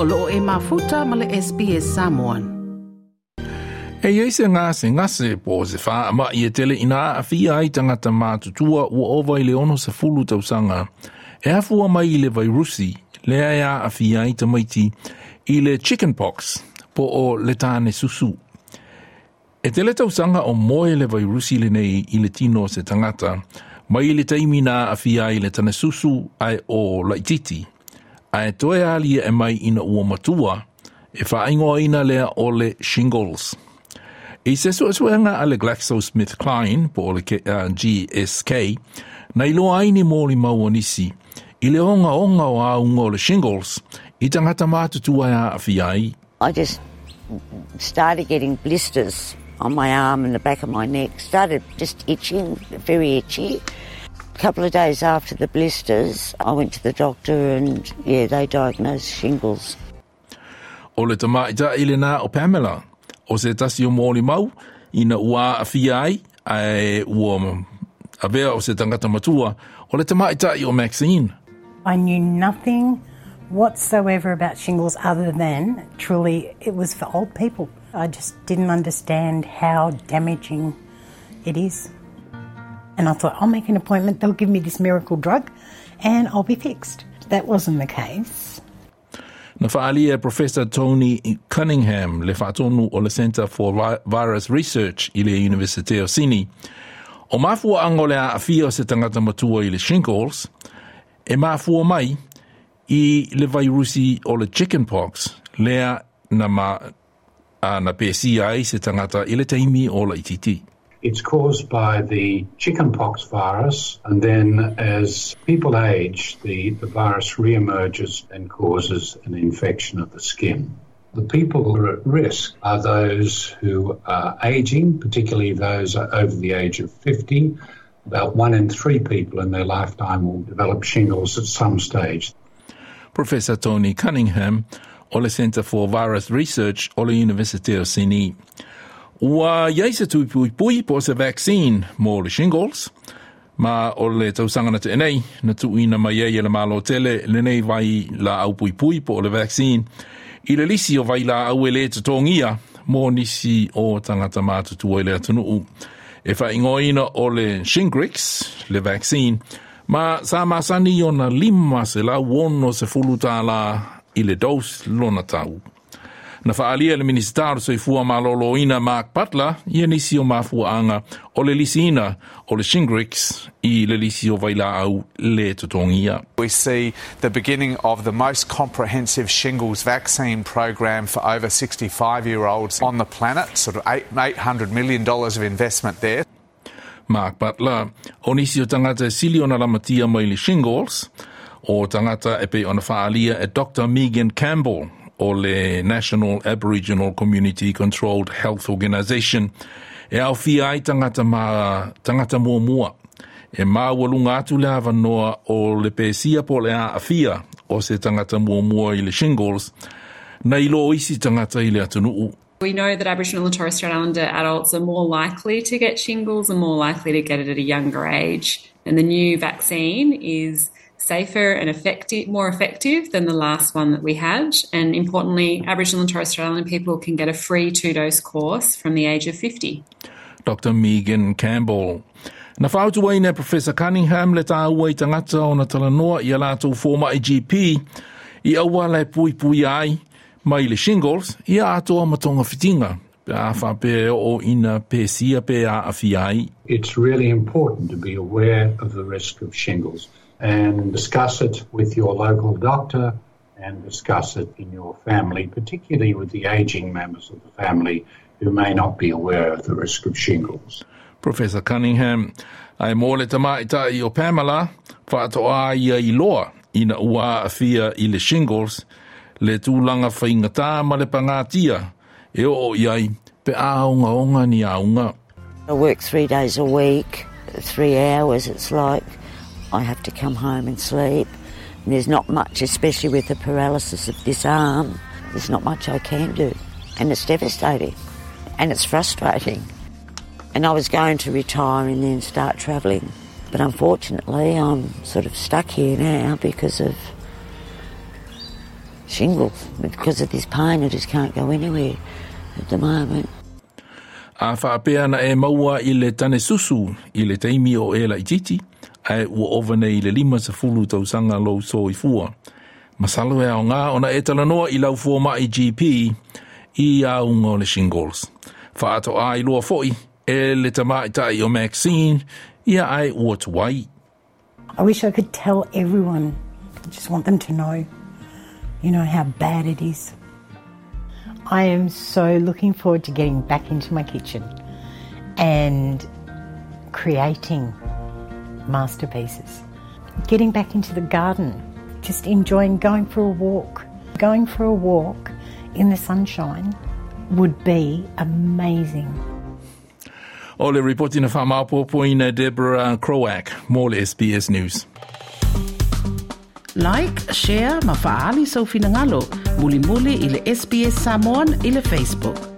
o loo e mafuta ma le SPS Samoan. E iei se ngase ngase po se wha ama i e tele ina a fia ai tangata mātutua ua ova i le ono sa fulu tausanga. E hafua mai i le vairusi, lea ia a fia ai tamaiti i le chickenpox po o le tāne susu. E tele tausanga o moe le vairusi le nei i le tino se tangata, mai i le taimina a fia i le tana susu ai o laititi. A e toe ali e mai ina ua matua, e wha ingoa ina lea o le shingles. I se su asuenga ale GlaxoSmithKline po le uh, GSK, na ilo aini mōli maua nisi, i le onga onga o a unga le shingles, i tangata mātutua a awhiai. I just started getting blisters on my arm and the back of my neck, started just itching, very itchy. A couple of days after the blisters, I went to the doctor and, yeah, they diagnosed shingles. O le tamaita i le nā o Pamela, o se tasi o mōli mau, ina ua a fia ai, ai ua a vea o se tangata matua, o le tamaita i o Maxine. I knew nothing whatsoever about shingles other than truly it was for old people. I just didn't understand how damaging it is. And I thought, I'll make an appointment, they'll give me this miracle drug, and I'll be fixed. That wasn't the case. Na Professor Tony Cunningham le whaatonu o le Centre for Virus Research i le University of Sydney. O mafua ango le a awhia se tangata matua i le shingles, e mafua mai i le vairusi o le chickenpox, lea na ma a na pēsia ai se tangata i taimi o la ititi. It's caused by the chickenpox virus, and then as people age, the, the virus reemerges and causes an infection of the skin. The people who are at risk are those who are aging, particularly those over the age of 50. About one in three people in their lifetime will develop shingles at some stage. Professor Tony Cunningham o le Centre for Virus Research o le University of Sydney. Ua se tui pui po se vaccine mo le shingles, ma o le tausanga na te enei, na tu ina mai iei le malo tele, le nei vai la au pui pui po le vaccine, i le lisi o vai la au e le te tongia, mo nisi o tangata mātutua i le atunuu. E wha ingoina o le Shingrix, le vaccine, ma sa masani o na lima se la wono se fuluta la i le dos lona tau. Na whaalia le ministero se fua malolo ina Mark Butler, ia nisi o mafua anga o le lisina o le Shingrix i le lisi o vaila au le tutongia. We see the beginning of the most comprehensive shingles vaccine program for over 65 year olds on the planet, sort of $800 million of investment there. Mark Butler, o nisi o tangata sili na lamatia mai le shingles, o tangata e pe ona whaalia e Dr. Megan Campbell o le National Aboriginal Community Controlled Health Organisation e au fia tangata, ma, tangata mua mua. E atu le o le pēsia po le se tangata mua mua i le shingles, na ilo isi tangata i le atunuu. We know that Aboriginal and Torres Strait Islander adults are more likely to get shingles and more likely to get it at a younger age. And the new vaccine is safer and effective, more effective than the last one that we had. And importantly, Aboriginal and Torres Strait Islander people can get a free two dose course from the age of 50. Dr. Megan Campbell. Na whautu wai ne Professor Cunningham le tā ua i tangata o na talanoa i a lātou forma i GP i aua lai pui pui ai mai le shingles i a atoa matonga fitinga pe a whape o ina pēsia pe a awhi ai. It's really important to be aware of the risk of shingles and discuss it with your local doctor and discuss it in your family, particularly with the aging members of the family who may not be aware of the risk of shingles. Professor Cunningham, ai mō le tamaita i o Pamela, whaatoa ia i loa ina ua a fia i le shingles, le tūlanga whaingatā ma le pangatia, e o iai pe aunga onga ni aunga. I work three days a week, three hours it's like. I have to come home and sleep. And there's not much, especially with the paralysis of this arm, there's not much I can do. And it's devastating. And it's frustrating. And I was going to retire and then start travelling. But unfortunately, I'm sort of stuck here now because of shingles. Because of this pain, I just can't go anywhere at the moment. A whaapea e maua i le tane susu i le teimi o e la titi, ua ovane i le lima fulu tau sanga lo so i fua. Masalo e ona e talanoa i GP o le shingles. E le o Maxine ia ua tuai. I wish I could tell everyone. I just want them to know, you know, how bad it is. I am so looking forward to getting back into my kitchen and creating masterpieces. Getting back into the garden, just enjoying going for a walk. Going for a walk in the sunshine would be amazing. O le reporti na whamaupopoina uh, Deborah Groarke, mō le SBS News. Like, share, ma faali sau finangalo, muli muli i le SBS Samoan i le Facebook.